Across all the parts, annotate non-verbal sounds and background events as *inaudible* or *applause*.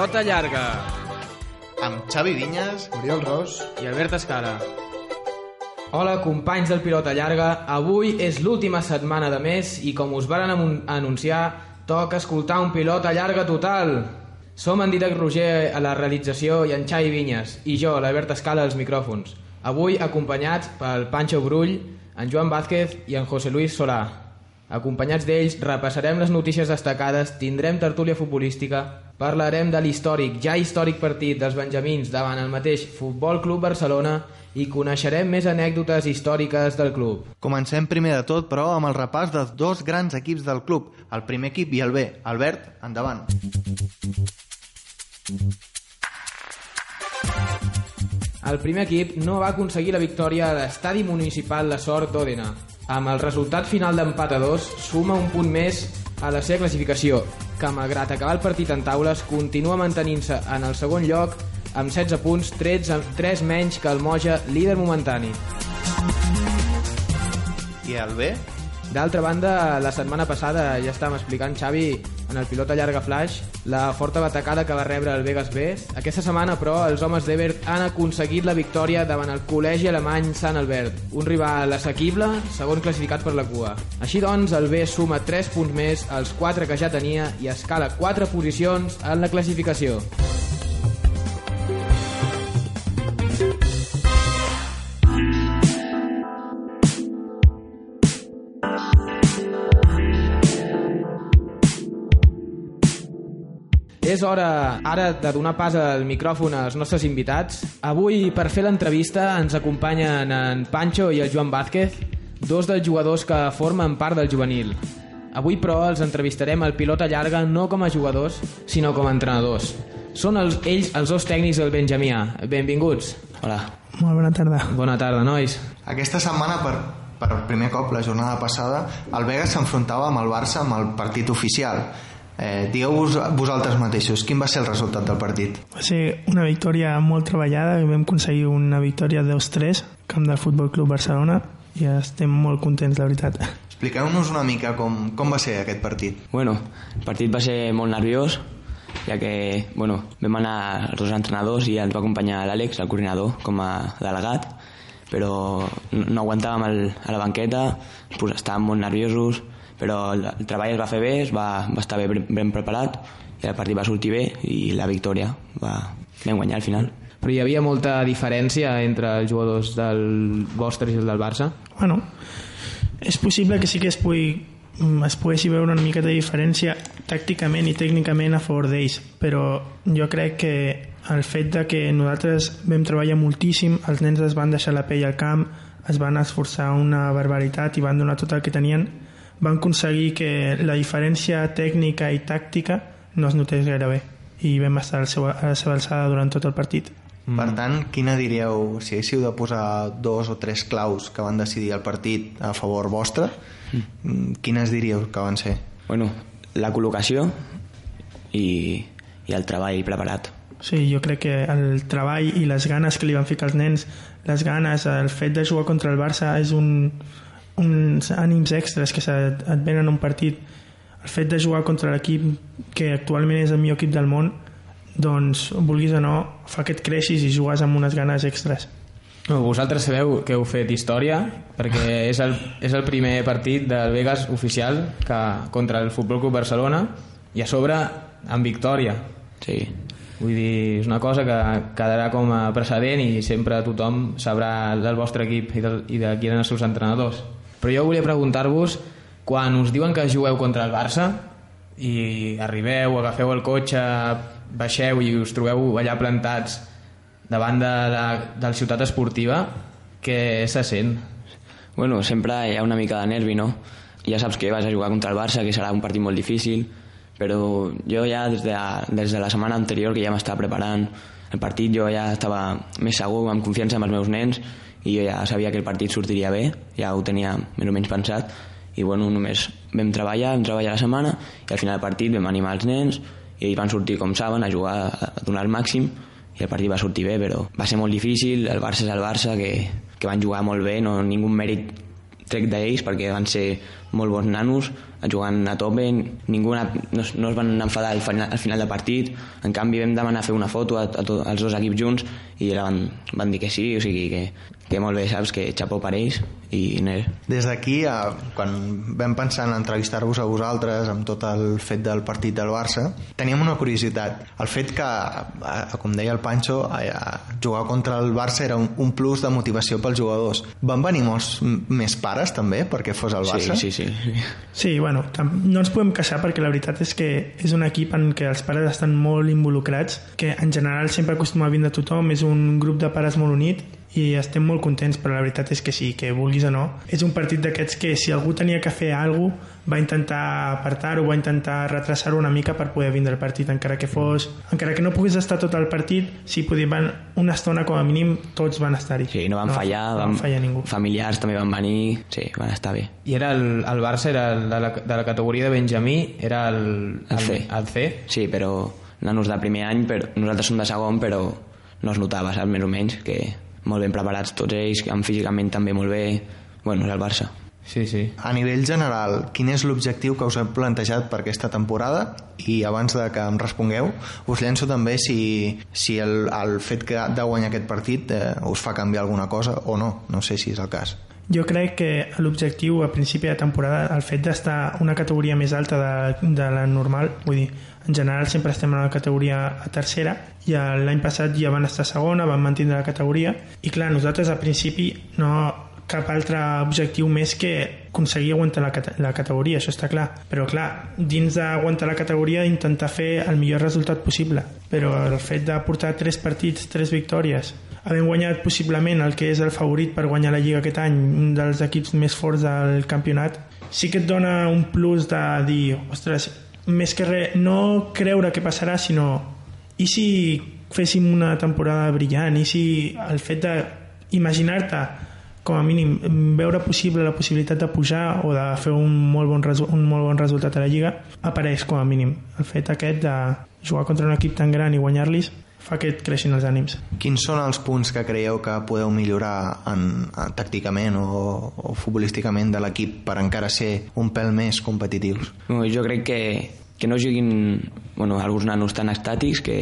Pilota llarga. Amb Xavi Vinyes, Oriol Ros. I Albert Escala. Hola, companys del Pilota Llarga. Avui és l'última setmana de mes i com us varen anunciar, toca escoltar un Pilota Llarga total. Som en Didac Roger a la realització i en Xavi Vinyes i jo, l'Albert Escala, als micròfons. Avui acompanyats pel Pancho Brull, en Joan Vázquez i en José Luis Solà. Acompanyats d'ells, repassarem les notícies destacades, tindrem tertúlia futbolística, parlarem de l'històric, ja històric partit dels Benjamins davant el mateix Futbol Club Barcelona i coneixerem més anècdotes històriques del club. Comencem primer de tot, però, amb el repàs dels dos grans equips del club, el primer equip i el B. Albert, endavant. El primer equip no va aconseguir la victòria a l'estadi municipal La Sort d'Òdena. Amb el resultat final d'empat a dos, suma un punt més a la seva classificació, que malgrat acabar el partit en taules, continua mantenint-se en el segon lloc amb 16 punts, 3, 3 menys que el Moja, líder momentani. I el B? D'altra banda, la setmana passada ja estàvem explicant, Xavi, en el pilota llarga flash, la forta batacada que va rebre el Vegas B. Aquesta setmana, però, els homes d'Ebert han aconseguit la victòria davant el col·legi alemany Sant Albert, un rival assequible, segon classificat per la cua. Així doncs, el B suma 3 punts més als 4 que ja tenia i escala 4 posicions en la classificació. És hora ara de donar pas al micròfon als nostres invitats. Avui, per fer l'entrevista, ens acompanyen en Pancho i el Joan Vázquez, dos dels jugadors que formen part del juvenil. Avui, però, els entrevistarem al pilota llarga no com a jugadors, sinó com a entrenadors. Són els, ells els dos tècnics del Benjamià. Benvinguts. Hola. Molt bona tarda. Bona tarda, nois. Aquesta setmana, per, per primer cop, la jornada passada, el Vegas s'enfrontava amb el Barça amb el partit oficial. Eh, Digueu-vos vosaltres mateixos, quin va ser el resultat del partit? Va ser una victòria molt treballada, vam aconseguir una victòria 2-3, camp del Futbol Club Barcelona, i estem molt contents, la veritat. Expliqueu-nos una mica com, com va ser aquest partit. Bueno, el partit va ser molt nerviós, ja que bueno, vam anar els dos entrenadors i ens va acompanyar l'Àlex, el coordinador, com a delegat, però no aguantàvem el, a la banqueta, pues, estàvem molt nerviosos, però el, el treball es va fer bé, es va, va estar ben, ben preparat, i el partit va sortir bé i la victòria va, vam guanyar al final. Però hi havia molta diferència entre els jugadors del vostre i el del Barça? Bueno, és possible que sí que es pugui mm, es poguessi veure una mica de diferència tàcticament i tècnicament a favor d'ells, però jo crec que el fet de que nosaltres vam treballar moltíssim, els nens es van deixar la pell al camp, es van esforçar una barbaritat i van donar tot el que tenien, van aconseguir que la diferència tècnica i tàctica no es notés gaire bé i vam estar a la seva, a la seva alçada durant tot el partit. Mm. Per tant, quina diríeu, si haguéssiu de posar dos o tres claus que van decidir el partit a favor vostre, mm. quines diríeu que van ser? Bueno, la col·locació i, i el treball preparat. Sí, jo crec que el treball i les ganes que li van ficar els nens, les ganes, el fet de jugar contra el Barça és un, uns ànims extras que et, et venen a un partit. El fet de jugar contra l'equip que actualment és el millor equip del món, doncs, vulguis o no, fa que et creixis i jugues amb unes ganes extras. No, vosaltres sabeu que heu fet història perquè és el, és el primer partit del Vegas oficial que, contra el Futbol Club Barcelona i a sobre amb victòria. Sí. Vull dir, és una cosa que quedarà com a precedent i sempre tothom sabrà del vostre equip i de, i de qui eren els seus entrenadors. Però jo volia preguntar-vos, quan us diuen que jugueu contra el Barça i arribeu, agafeu el cotxe, baixeu i us trobeu allà plantats davant de la, de la ciutat esportiva, què se sent? Bueno, sempre hi ha una mica de nervi, no? Ja saps que vas a jugar contra el Barça, que serà un partit molt difícil, però jo ja des de, des de la setmana anterior que ja m'estava preparant el partit, jo ja estava més segur, amb confiança amb els meus nens, i jo ja sabia que el partit sortiria bé, ja ho tenia més o menys pensat, i bueno, només vam treballar, vam treballar la setmana, i al final del partit vam animar els nens, i ells van sortir com saben, a jugar, a donar el màxim, i el partit va sortir bé, però va ser molt difícil, el Barça és el Barça, que, que van jugar molt bé, no ningú mèrit trec d'ells perquè van ser molt bons nanos, jugant a tope, ningú no, no es van enfadar al final, al final del partit, en canvi vam demanar fer una foto a, a to, als dos equips junts i van, van dir que sí, o sigui que, que molt bé, saps, que xapó per ells i Des d'aquí, quan vam pensar en entrevistar-vos a vosaltres amb tot el fet del partit del Barça, teníem una curiositat. El fet que, com deia el Pancho, jugar contra el Barça era un, un plus de motivació pels jugadors. Van venir molts més pares també perquè fos el Barça? Sí, sí, sí. Sí, bueno, no ens podem queixar perquè la veritat és que és un equip en què els pares estan molt involucrats, que en general sempre acostuma a vindre tothom, és un grup de pares molt unit i estem molt contents, però la veritat és que sí, que vulguis o no, és un partit d'aquests que si algú tenia que fer alguna cosa, va intentar apartar-ho, va intentar retrasar-ho una mica per poder vindre el partit, encara que fos encara que no pogués estar tot el partit, si podien una estona com a mínim tots van estar-hi. Sí, no van no fallar, no van, fallar ningú. Familiars també van venir, sí, van estar bé. I era el, el Barça era el de, la, de la categoria de Benjamí, era el, el, el C. El C? Sí, però nanos de primer any, però nosaltres som de segon, però no es notava, saps, més o menys, que molt ben preparats tots ells, amb físicament també molt bé, bueno, és el Barça. Sí, sí. A nivell general, quin és l'objectiu que us heu plantejat per aquesta temporada? I abans de que em respongueu, us llenço també si, si el, el fet que de guanyar aquest partit eh, us fa canviar alguna cosa o no. No sé si és el cas. Jo crec que l'objectiu a principi de temporada, el fet d'estar una categoria més alta de, de la normal, vull dir, en general sempre estem en la categoria a tercera i l'any passat ja van estar segona, van mantenir la categoria i clar, nosaltres al principi no cap altre objectiu més que aconseguir aguantar la, la categoria, això està clar. Però clar, dins d'aguantar la categoria intentar fer el millor resultat possible. Però el fet de portar tres partits, tres victòries, havent guanyat possiblement el que és el favorit per guanyar la Lliga aquest any, un dels equips més forts del campionat, sí que et dona un plus de dir, ostres, més que res, no creure què passarà, sinó i si féssim una temporada brillant, i si el fet d'imaginar-te com a mínim veure possible la possibilitat de pujar o de fer un molt bon, un molt bon resultat a la Lliga apareix com a mínim el fet aquest de jugar contra un equip tan gran i guanyar-los fa que et creixin els ànims. Quins són els punts que creieu que podeu millorar en, en tàcticament o, o futbolísticament de l'equip per encara ser un pèl més competitius? Jo crec que, que no juguin bueno, alguns nanos tan estàtics que,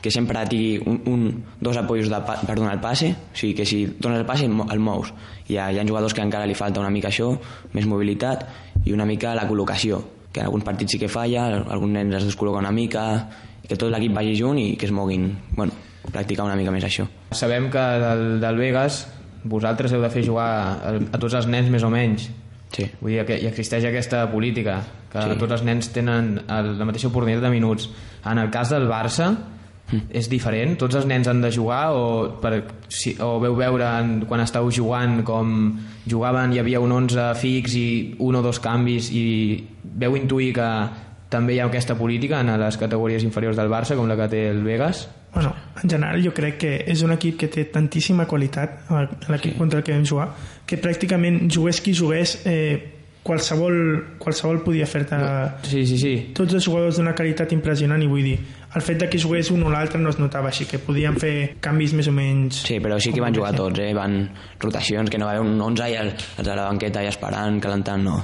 que sempre tingui un, un, dos apoyos de, per donar el passe, o sigui que si dones el passe el mous. Hi ha, hi ha jugadors que encara li falta una mica això, més mobilitat i una mica la col·locació, que en alguns partits sí que falla, alguns nens es descol·loca una mica, que tot l'equip vagi junt i que es moguin, bueno, practicar una mica més això. Sabem que del, del Vegas vosaltres heu de fer jugar a, a tots els nens més o menys, Sí. Vull dir que hi existeix aquesta política, que sí. tots els nens tenen el, la mateixa oportunitat de minuts. En el cas del Barça, és diferent? Tots els nens han de jugar o, per, si, o veu veure quan estàu jugant com jugaven hi havia un 11 fix i un o dos canvis i veu intuir que també hi ha aquesta política en les categories inferiors del Barça com la que té el Vegas? Bueno, en general jo crec que és un equip que té tantíssima qualitat l'equip sí. contra el que vam jugar que pràcticament jugués qui jugués eh, qualsevol, qualsevol podia fer-te sí, sí, sí. tots els jugadors d'una qualitat impressionant i vull dir, el fet de que jugués un o l'altre no es notava així, que podien fer canvis més o menys Sí, però sí que van jugar tots, eh? van rotacions, que no va haver un 11 i els, els de la banqueta i esperant, calentant, no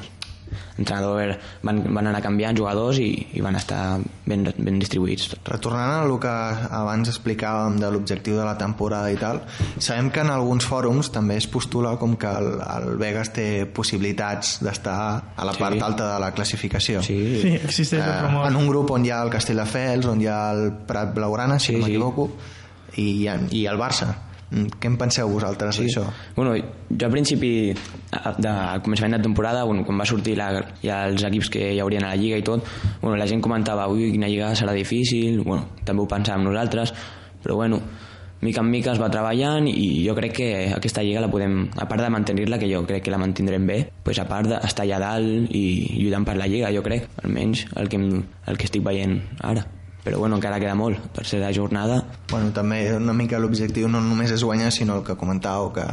entrenador van, van anar canviant jugadors i, i van estar ben, ben distribuïts. Retornant a el que abans explicàvem de l'objectiu de la temporada i tal, sabem que en alguns fòrums també es postula com que el, el Vegas té possibilitats d'estar a la sí. part alta de la classificació. Sí, sí existeix eh, En un grup on hi ha el Castelldefels, on hi ha el Prat Blaugrana, si sí, no m'equivoco, sí. i, i el Barça què en penseu vosaltres sí. d'això? Bueno, jo al principi de començament de temporada, bueno, quan va sortir la, ja els equips que hi haurien a la Lliga i tot, bueno, la gent comentava, ui, quina Lliga serà difícil, bueno, també ho pensàvem nosaltres, però bueno, mica en mica es va treballant i jo crec que aquesta lliga la podem, a part de mantenir-la, que jo crec que la mantindrem bé, pues a part d'estar allà dalt i lluitant per la lliga, jo crec, almenys el que, el que estic veient ara però bueno, encara queda molt la jornada. Bueno, també una mica l'objectiu no només és guanyar, sinó el que comentàveu, que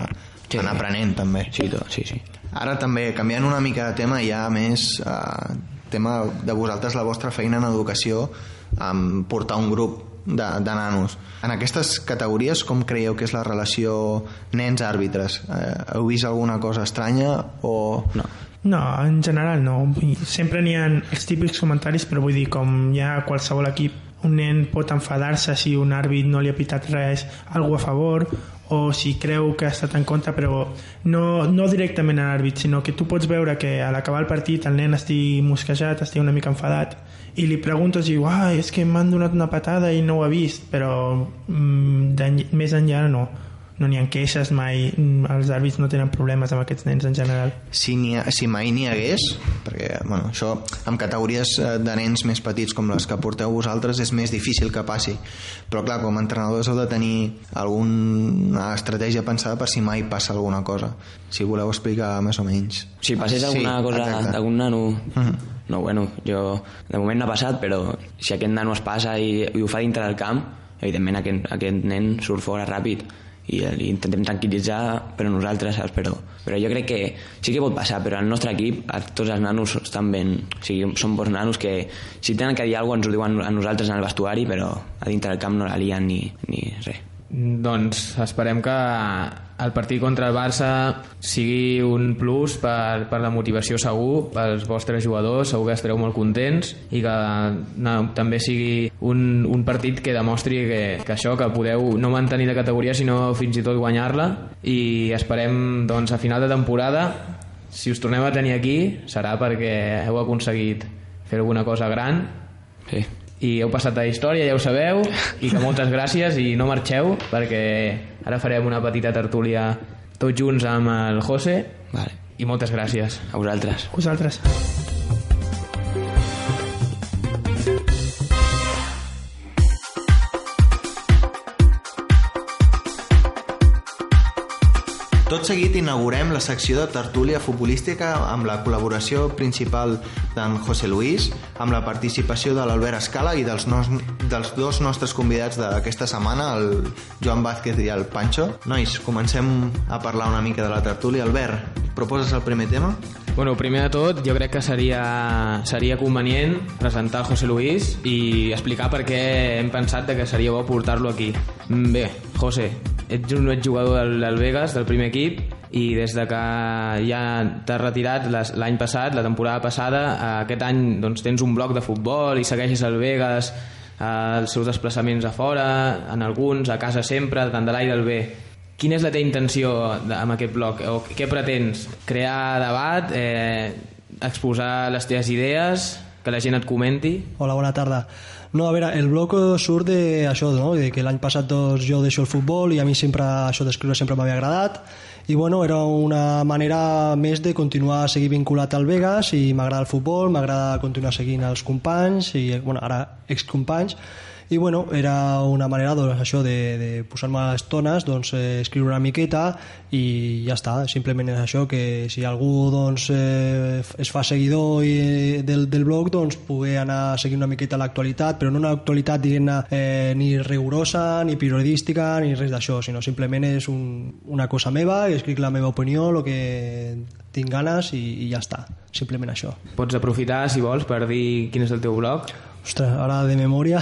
sí. anar aprenent també. Sí, tot, sí, sí. Ara també, canviant una mica de tema, ja més eh, tema de vosaltres, la vostra feina en educació, amb portar un grup de, de nanos. En aquestes categories, com creieu que és la relació nens-àrbitres? Eh, heu vist alguna cosa estranya o... No. No, en general no. Sempre n'hi ha els típics comentaris, però vull dir, com hi ha qualsevol equip, un nen pot enfadar-se si un àrbit no li ha pitat res, algú a favor, o si creu que ha estat en contra, però no, no directament a l'àrbit, sinó que tu pots veure que a l'acabar el partit el nen estigui mosquejat, estigui una mica enfadat, i li preguntes i diu, és que m'han donat una patada i no ho ha vist, però mm, d'en- més enllà no no n'hi ha queixes mai, mm, els àrbits no tenen problemes amb aquests nens en general. si, ha, si mai n'hi hagués perquè bueno, això amb categories eh, de nens més petits com les que porteu vosaltres és més difícil que passi però clar, com a entrenadors heu de tenir alguna estratègia pensada per si mai passa alguna cosa si voleu explicar més o menys Si passés alguna Sí, cosa exacte. d'algun nano... Mhm. No, bueno, jo de moment no ha passat, però si aquest nano es passa i, i ho fa dintre del camp, evidentment aquest, aquest nen surt fora ràpid i intentem tranquil·litzar però nosaltres, saps? Però, però jo crec que sí que pot passar, però al nostre equip a tots els nanos estan ben o sigui, són bons nanos que si tenen que dir alguna cosa ens ho diuen a nosaltres en el vestuari però a dintre del camp no la lien ni, ni res Doncs esperem que el partit contra el Barça sigui un plus per, per la motivació segur pels vostres jugadors, segur que estareu molt contents i que no, també sigui un, un partit que demostri que, que això, que podeu no mantenir de categoria sinó fins i tot guanyar-la. I esperem doncs a final de temporada si us tornem a tenir aquí serà perquè heu aconseguit fer alguna cosa gran. Sí. I heu passat a la història, ja ho sabeu i que moltes gràcies i no marxeu perquè ara farem una petita tertúlia tots junts amb el José vale. i moltes gràcies a vosaltres Vosaltres. Seguit inaugurem la secció de tertúlia futbolística amb la col·laboració principal d'en José Luis, amb la participació de l'Albert Escala i dels, nos, dels dos nostres convidats d'aquesta setmana, el Joan Vázquez i el Pancho. Nois, comencem a parlar una mica de la tertúlia. Albert, proposes el primer tema? Bueno, primer de tot, jo crec que seria, seria convenient presentar José Luis i explicar per què hem pensat que seria bo portar-lo aquí. Mm, Bé, José, ets un exjugador del, del Vegas, del primer equip, i des de que ja t'has retirat l'any passat, la temporada passada, eh, aquest any doncs, tens un bloc de futbol i segueixes el Vegas, eh, els seus desplaçaments a fora, en alguns, a casa sempre, tant de l'aire al bé. Quina és la teva intenció amb aquest blog? O què pretens? Crear debat? Eh, exposar les teves idees? Que la gent et comenti? Hola, bona tarda. No, a veure, el blog surt d'això, no? de que l'any passat doncs, jo deixo el futbol i a mi sempre això d'escriure sempre m'havia agradat i bueno, era una manera més de continuar a seguir vinculat al Vegas i m'agrada el futbol, m'agrada continuar seguint els companys i bueno, ara excompanys i bueno, era una manera doncs, això de, de posar-me a estones doncs, eh, escriure una miqueta i ja està, simplement és això que si algú doncs, eh, es fa seguidor i, del, del blog doncs poder anar seguint una miqueta l'actualitat però no una actualitat diguem-ne eh, ni rigorosa, ni periodística ni res d'això, sinó simplement és un, una cosa meva, escric la meva opinió el que tinc ganes i, i ja està, simplement això. Pots aprofitar, si vols, per dir quin és el teu blog? Ostres, ara de memòria.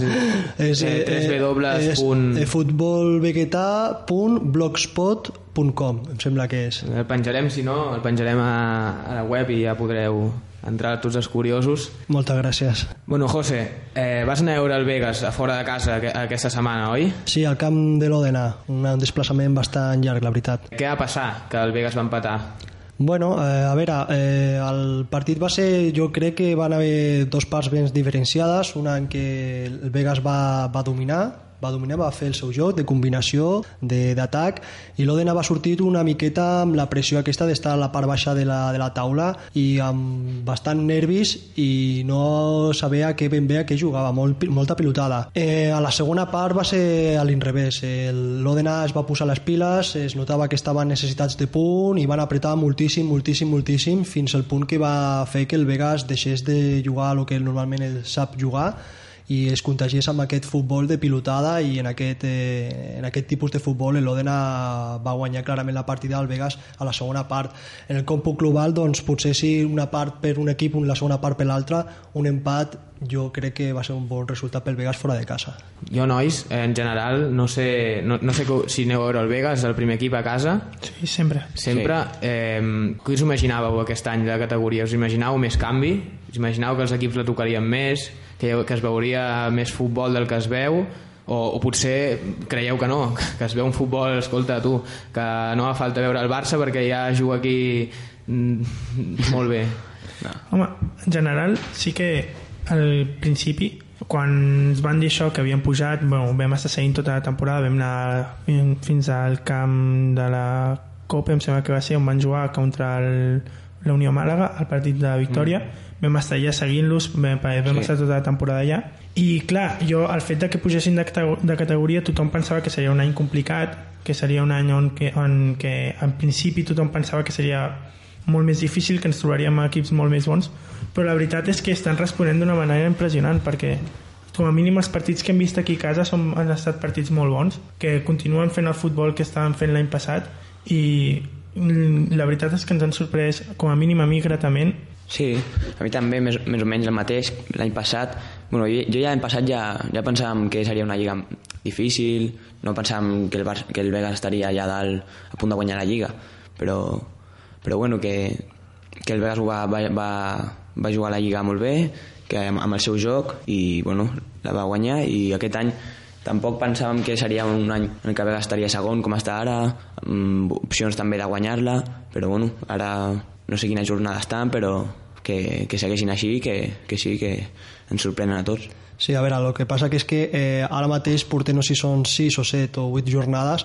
*laughs* És, Eh, W és punt- eh, futbolvegeta.blogspot.com em sembla que és. El penjarem, si no, el penjarem a, a la web i ja podreu entrar tots els curiosos. moltes gràcies. Bueno, José, eh, vas anar a veure el Vegas a fora de casa aqu- aquesta setmana, oi? sí, al camp de l'Òdena. Un desplaçament bastant llarg, la veritat. Què va passar que el Vegas va empatar? Bueno, eh, a veure, eh, el partit va ser, jo crec que van haver dos parts ben diferenciades, una en què el Vegas va, va dominar, va dominar, va fer el seu joc de combinació, d'atac, i l'Òdena va sortir una miqueta amb la pressió aquesta d'estar a la part baixa de la, de la taula i amb bastant nervis i no sabia què ben bé a què jugava, molt, molta pilotada. Eh, a la segona part va ser a l'inrevés, El- l'Òdena es va posar les piles, es notava que estaven necessitats de punt i van apretar moltíssim, moltíssim, moltíssim fins al punt que va fer que el Vegas deixés de jugar el que normalment ell sap jugar i es contagiés amb aquest futbol de pilotada i en aquest, eh, en aquest tipus de futbol l'Odena va guanyar clarament la partida del Vegas a la segona part. En el còmput global, doncs, potser si una part per un equip, la segona part per l'altre, un empat jo crec que va ser un bon resultat pel Vegas fora de casa. Jo, nois, en general, no sé, no, no sé si aneu a veure el Vegas, el primer equip a casa. Sí, sempre. Sempre. Sí. Eh, què us imaginàveu aquest any de categoria? Us imaginàveu més canvi? Us imaginàveu que els equips la tocarien més? Que, que es veuria més futbol del que es veu? O, o potser creieu que no, *laughs* que es veu un futbol, escolta tu, que no fa falta veure el Barça perquè ja juga aquí mm, molt bé. No. Home, en general sí que al principi quan ens van dir això que havien pujat bueno, vam estar seguint tota la temporada vam anar fins al camp de la Copa em sembla que va ser on van jugar contra el, la Unió Màlaga al partit de Victòria mm. Vam estar allà seguint-los vam, vam sí. estar tota la temporada allà i clar, jo el fet de que pugessin de, de categoria tothom pensava que seria un any complicat que seria un any on que, on que en principi tothom pensava que seria molt més difícil, que ens trobaríem equips molt més bons però la veritat és que estan responent d'una manera impressionant perquè com a mínim els partits que hem vist aquí a casa som, han estat partits molt bons que continuen fent el futbol que estaven fent l'any passat i la veritat és que ens han sorprès com a mínim a mi gratament Sí, a mi també més, més o menys el mateix l'any passat. Bueno, jo, ja l'any passat ja, ja pensàvem que seria una lliga difícil no pensàvem que el, Bar que el Vegas estaria allà dalt a punt de guanyar la lliga però, però bueno, que, que el Vegas va, va, va, va jugar la Lliga molt bé, que amb el seu joc, i bueno, la va guanyar, i aquest any tampoc pensàvem que seria un any en què Vega estaria segon com està ara, amb opcions també de guanyar-la, però bueno, ara no sé quina jornada estan, però que, que segueixin així, que, que sí, que ens sorprenen a tots. Sí, a veure, el que passa que és que eh, ara mateix portem no sé si són 6 o 7 o 8 jornades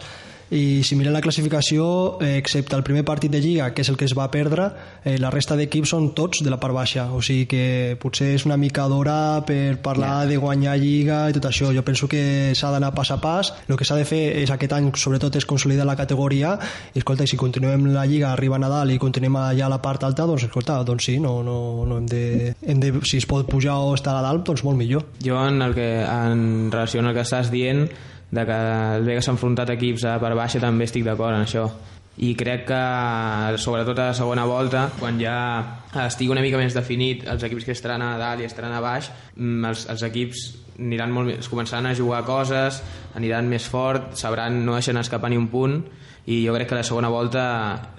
i si mirem la classificació eh, excepte el primer partit de Lliga que és el que es va perdre eh, la resta d'equips són tots de la part baixa. O sigui que potser és una mica d'hora per parlar yeah. de guanyar Lliga i tot això. Jo penso que s'ha d'anar pas a pas. El que s'ha de fer és aquest any sobretot és consolidar la categoria. I escolta, i si continuem la Lliga arriba a Nadal i continuem allà a la part alta doncs escolta, doncs sí, no, no, no hem, de, hem de si es pot pujar o estar a dalt doncs molt millor. Jo en, el que, en relació amb el que estàs dient de que el Vega s'ha enfrontat equips a per baixa també estic d'acord en això. I crec que sobretot a la segona volta quan ja estigui una mica més definit els equips que estaran a dalt i estaran a baix mm, els, els equips aniran molt més, començaran a jugar coses aniran més fort, sabran no deixen escapar ni un punt i jo crec que la segona volta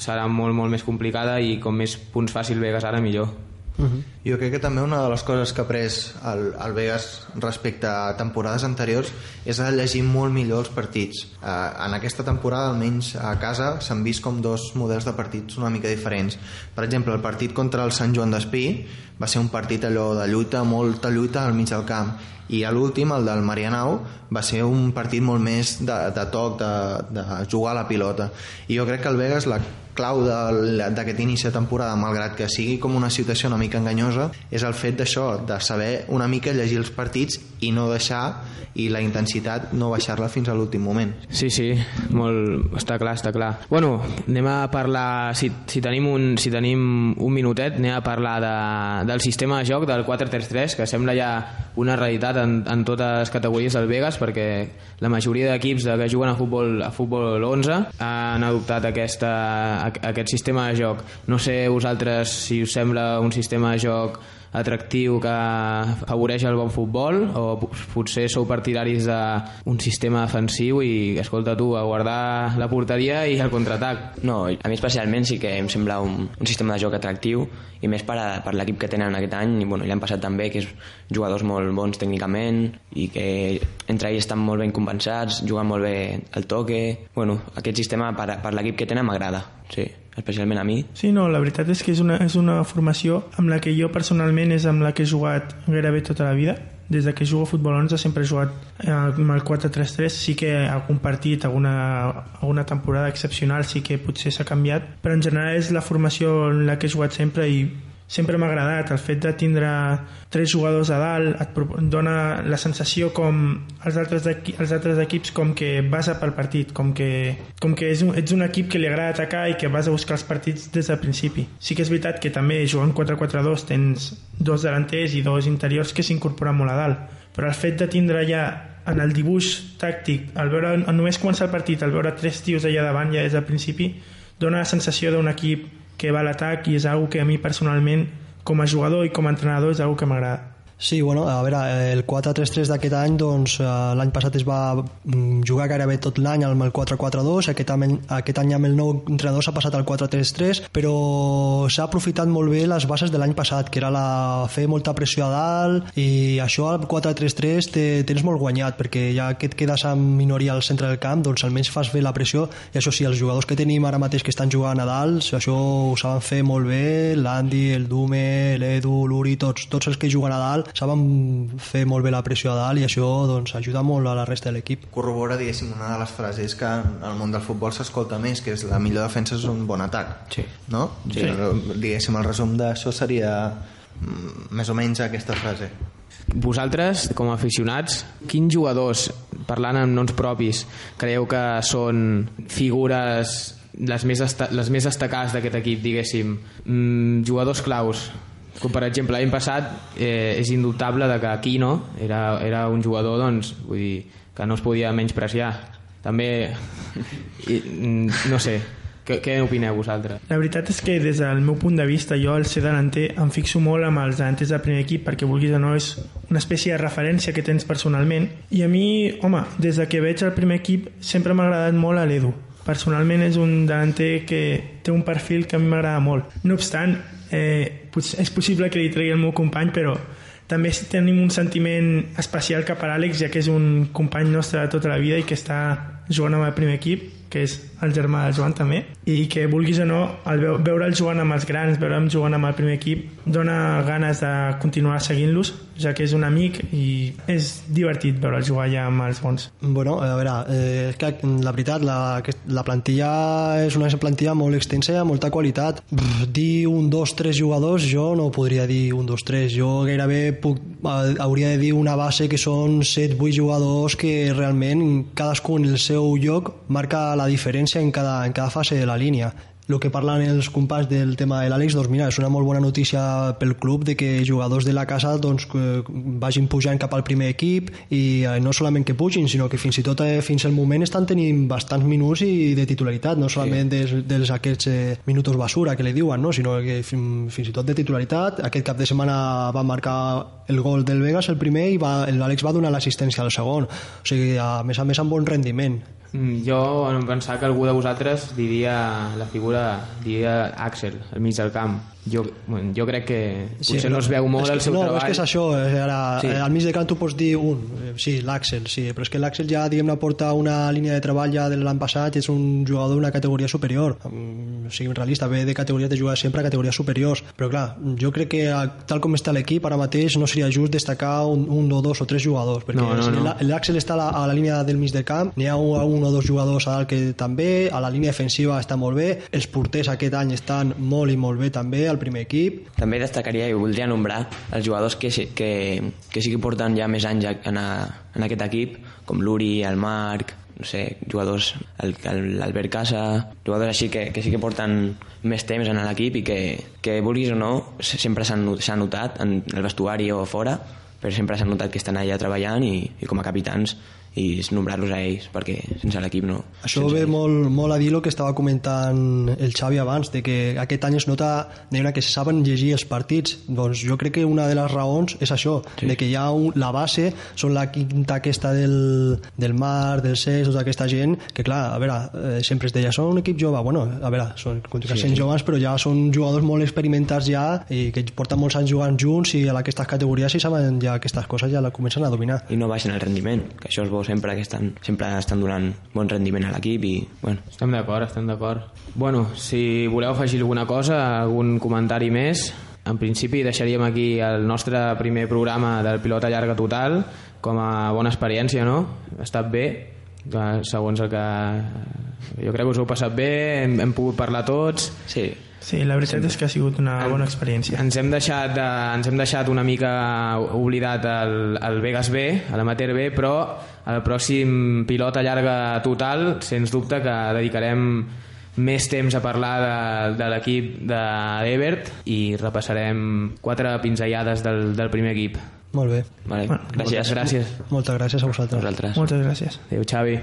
serà molt molt més complicada i com més punts fàcil Vegas ara millor Uh -huh. Jo crec que també una de les coses que ha pres el, el Vegas respecte a temporades anteriors és a llegir molt millor els partits. Eh, en aquesta temporada, almenys a casa, s'han vist com dos models de partits una mica diferents. Per exemple, el partit contra el Sant Joan d'Espí va ser un partit allò de lluita, molta lluita al mig del camp i a l'últim, el del Marianao va ser un partit molt més de, de toc de, de jugar a la pilota i jo crec que el Vegas la clau d'aquest inici de temporada, malgrat que sigui com una situació una mica enganyosa, és el fet d'això, de saber una mica llegir els partits i no deixar i la intensitat no baixar-la fins a l'últim moment. Sí, sí, molt... està clar, està clar. Bueno, anem a parlar, si, si, tenim, un, si tenim un minutet, anem a parlar de, del sistema de joc del 4-3-3, que sembla ja una realitat en, en totes les categories del Vegas, perquè la majoria d'equips que juguen a futbol, a futbol 11 han adoptat aquesta, aquest sistema de joc. No sé vosaltres si us sembla un sistema de joc atractiu que afavoreix el bon futbol o potser sou partidaris d'un sistema defensiu i, escolta tu, a guardar la porteria i el contraatac. No, a mi especialment sí que em sembla un, un sistema de joc atractiu i més per, a, per l'equip que tenen aquest any i bueno, l'any passat també, que és jugadors molt bons tècnicament i que entre ells estan molt ben compensats, juguen molt bé el toque... Bueno, aquest sistema per, per l'equip que tenen m'agrada, sí especialment a mi. Sí, no, la veritat és que és una, és una formació amb la que jo personalment és amb la que he jugat gairebé tota la vida. Des de que jugo a futbol 11 sempre he jugat eh, amb el 4-3-3, sí que algun partit, alguna, alguna temporada excepcional sí que potser s'ha canviat, però en general és la formació en la que he jugat sempre i sempre m'ha agradat el fet de tindre tres jugadors a dalt et dona la sensació com els altres, els altres equips com que vas a pel partit com que, com que és un, ets un equip que li agrada atacar i que vas a buscar els partits des del principi. Sí que és veritat que també jugant 4-4-2 tens dos delanters i dos interiors que s'incorporen molt a dalt però el fet de tindre ja en el dibuix tàctic, al veure, només començar el partit, al veure tres tios allà davant ja des del principi, dona la sensació d'un equip que va a l'atac i és una que a mi personalment com a jugador i com a entrenador és una que m'agrada. Sí, bueno, a veure, el 4-3-3 d'aquest any, doncs, eh, l'any passat es va mm, jugar gairebé tot l'any amb el 4-4-2, aquest, any, aquest any amb el nou entrenador s'ha passat al 4-3-3, però s'ha aprofitat molt bé les bases de l'any passat, que era la fer molta pressió a dalt, i això al 4-3-3 te, tens molt guanyat, perquè ja que et quedes amb minoria al centre del camp, doncs almenys fas bé la pressió, i això sí, els jugadors que tenim ara mateix que estan jugant a dalt, això ho saben fer molt bé, l'Andy, el Dume, l'Edu, l'Uri, tots, tots els que juguen a dalt, saben fer molt bé la pressió a dalt i això doncs, ajuda molt a la resta de l'equip. Corrobora, diguéssim, una de les frases que en el món del futbol s'escolta més, que és la millor defensa és un bon atac. Sí. No? Sí. Diguéssim, el resum d'això seria mm, més o menys aquesta frase. Vosaltres, com a aficionats, quins jugadors, parlant amb noms propis, creieu que són figures les més, les més destacades d'aquest equip, diguéssim, mm, jugadors claus com per exemple l'any passat eh, és indubtable de que Aquino era, era un jugador doncs, vull dir, que no es podia menyspreciar també i, no sé què, què opineu vosaltres? La veritat és que des del meu punt de vista jo al ser delanter em fixo molt amb els delanters del primer equip perquè vulguis o no és una espècie de referència que tens personalment. I a mi, home, des de que veig el primer equip sempre m'ha agradat molt a l'Edu. Personalment és un delanter que té un perfil que a mi m'agrada molt. No obstant, eh, és possible que li tregui el meu company, però també tenim un sentiment especial cap a l'Àlex, ja que és un company nostre de tota la vida i que està jugant amb el primer equip que és el germà del Joan també, i que vulguis o no, el veure'l jugant amb els grans, veure'l jugant amb el primer equip, dona ganes de continuar seguint-los, ja que és un amic i és divertit veure'l jugar ja amb els bons. Bueno, a veure, eh, és que la veritat, la, la plantilla és una plantilla molt extensa i molta qualitat. Brr, dir un, dos, tres jugadors, jo no podria dir un, dos, tres. Jo gairebé puc, hauria de dir una base que són set, vuit jugadors que realment cadascun el seu lloc marca la diferència en cada, en cada fase de la línia el que parlen els companys del tema de l'Àlex, doncs mira, és una molt bona notícia pel club de que jugadors de la casa doncs, vagin pujant cap al primer equip i eh, no solament que pugin, sinó que fins i tot eh, fins al moment estan tenint bastants minuts i de titularitat, no solament sí. dels, dels aquests eh, minutos basura que li diuen, no? sinó que fins, fins i tot de titularitat. Aquest cap de setmana va marcar el gol del Vegas, el primer, i l'Àlex va donar l'assistència al segon. O sigui, a més a més amb bon rendiment. Mm, jo em pensava que algú de vosaltres diria la figura, diria Axel, al mig del camp. Jo, bueno, jo crec que potser sí, no, no es veu molt el seu no, treball. No, és que és això, eh, ara, sí. Eh, al mig de camp tu pots dir un, eh, sí, l'Axel, sí, però és que l'Axel ja, diguem-ne, porta una línia de treball ja de l'any passat és un jugador d'una categoria superior. O sigui, realista, ve de categories de jugar sempre a categories superiors, però clar, jo crec que tal com està l'equip, ara mateix no seria just destacar un, un o dos o tres jugadors, perquè no, no, no. l'Axel està a la, a la línia del mig del camp, n'hi ha un, un o dos jugadors a dalt que també, a la línia defensiva està molt bé, els porters aquest any estan molt i molt bé també al primer equip, també destacaria i voldria nombrar els jugadors que, que, que sí que porten ja més anys en, a, en aquest equip, com l'Uri, el Marc, no sé, jugadors, l'Albert Casa, jugadors així que, que sí que porten més temps en l'equip i que, que vulguis o no, sempre s'han notat en el vestuari o fora, però sempre s'han notat que estan allà treballant i, i com a capitans i nombrar-los a ells perquè sense l'equip no això ve ells. molt, molt a dir el que estava comentant el Xavi abans de que aquest any es nota de que se saben llegir els partits doncs jo crec que una de les raons és això sí. de que hi ha un, la base són la quinta aquesta del, del Mar del CES, tota aquesta gent que clar, a veure, eh, sempre es deia són un equip jove, bueno, a veure, són sí, sent sí. joves però ja són jugadors molt experimentats ja i que porten molts anys jugant junts i a aquestes categories i saben ja aquestes coses ja la comencen a dominar i no baixen el rendiment, que això és bo sempre que estan, sempre estan donant bon rendiment a l'equip i bueno. Estem d'acord, estem d'acord. Bueno, si voleu afegir alguna cosa, algun comentari més, en principi deixaríem aquí el nostre primer programa del pilota llarga total com a bona experiència, no? Ha estat bé, segons el que jo crec que us heu passat bé, hem, hem pogut parlar tots. Sí, Sí, la veritat és que ha sigut una bona experiència. Ens hem deixat, de, ens hem deixat una mica oblidat el, el Vegas B, l'Amater B, però el pròxim pilota llarga total, sens dubte que dedicarem més temps a parlar de, de l'equip d'Ebert i repassarem quatre pinzellades del, del primer equip. Molt bé. Vale. Bueno, gràcies. Gràcies. Moltes gràcies a vosaltres. vosaltres. Moltes gràcies. Adéu, Xavi.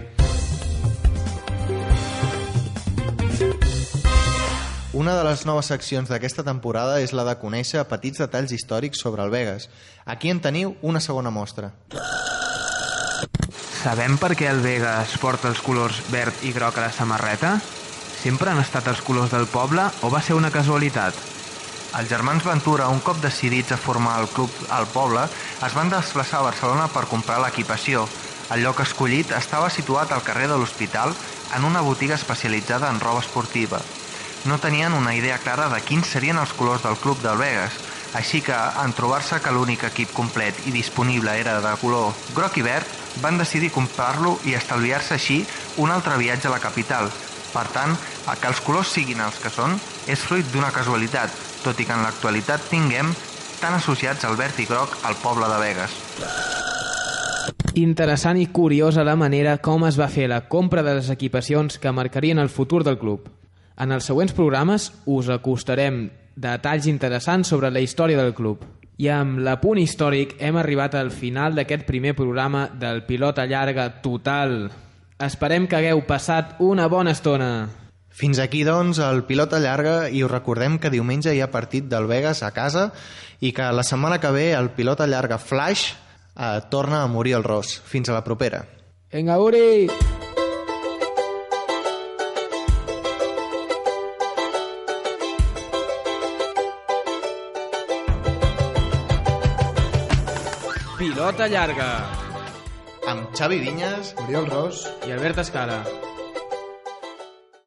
Una de les noves seccions d'aquesta temporada és la de conèixer petits detalls històrics sobre el Vegas. Aquí en teniu una segona mostra. Sabem per què el Vegas porta els colors verd i groc a la samarreta? Sempre han estat els colors del poble o va ser una casualitat? Els germans Ventura, un cop decidits a formar el club al poble, es van desplaçar a Barcelona per comprar l'equipació. El lloc escollit estava situat al carrer de l'Hospital en una botiga especialitzada en roba esportiva. No tenien una idea clara de quins serien els colors del club del Vegas, així que, en trobar-se que l'únic equip complet i disponible era de color groc i verd, van decidir comprar-lo i estalviar-se així un altre viatge a la capital. Per tant, a que els colors siguin els que són és fruit d'una casualitat, tot i que en l'actualitat tinguem tan associats al verd i groc al poble de Vegas. Interessant i curiosa la manera com es va fer la compra de les equipacions que marcarien el futur del club. En els següents programes us acostarem detalls interessants sobre la història del club. I amb l'apunt històric hem arribat al final d'aquest primer programa del Pilota Llarga Total. Esperem que hagueu passat una bona estona. Fins aquí, doncs, el pilota llarga i us recordem que diumenge hi ha partit del Vegas a casa i que la setmana que ve el pilota llarga Flash eh, torna a morir el Ros. Fins a la propera. Vinga, Uri! Pilota llarga Amb Xavi Vinyes Oriol Ros, i Albert Escala.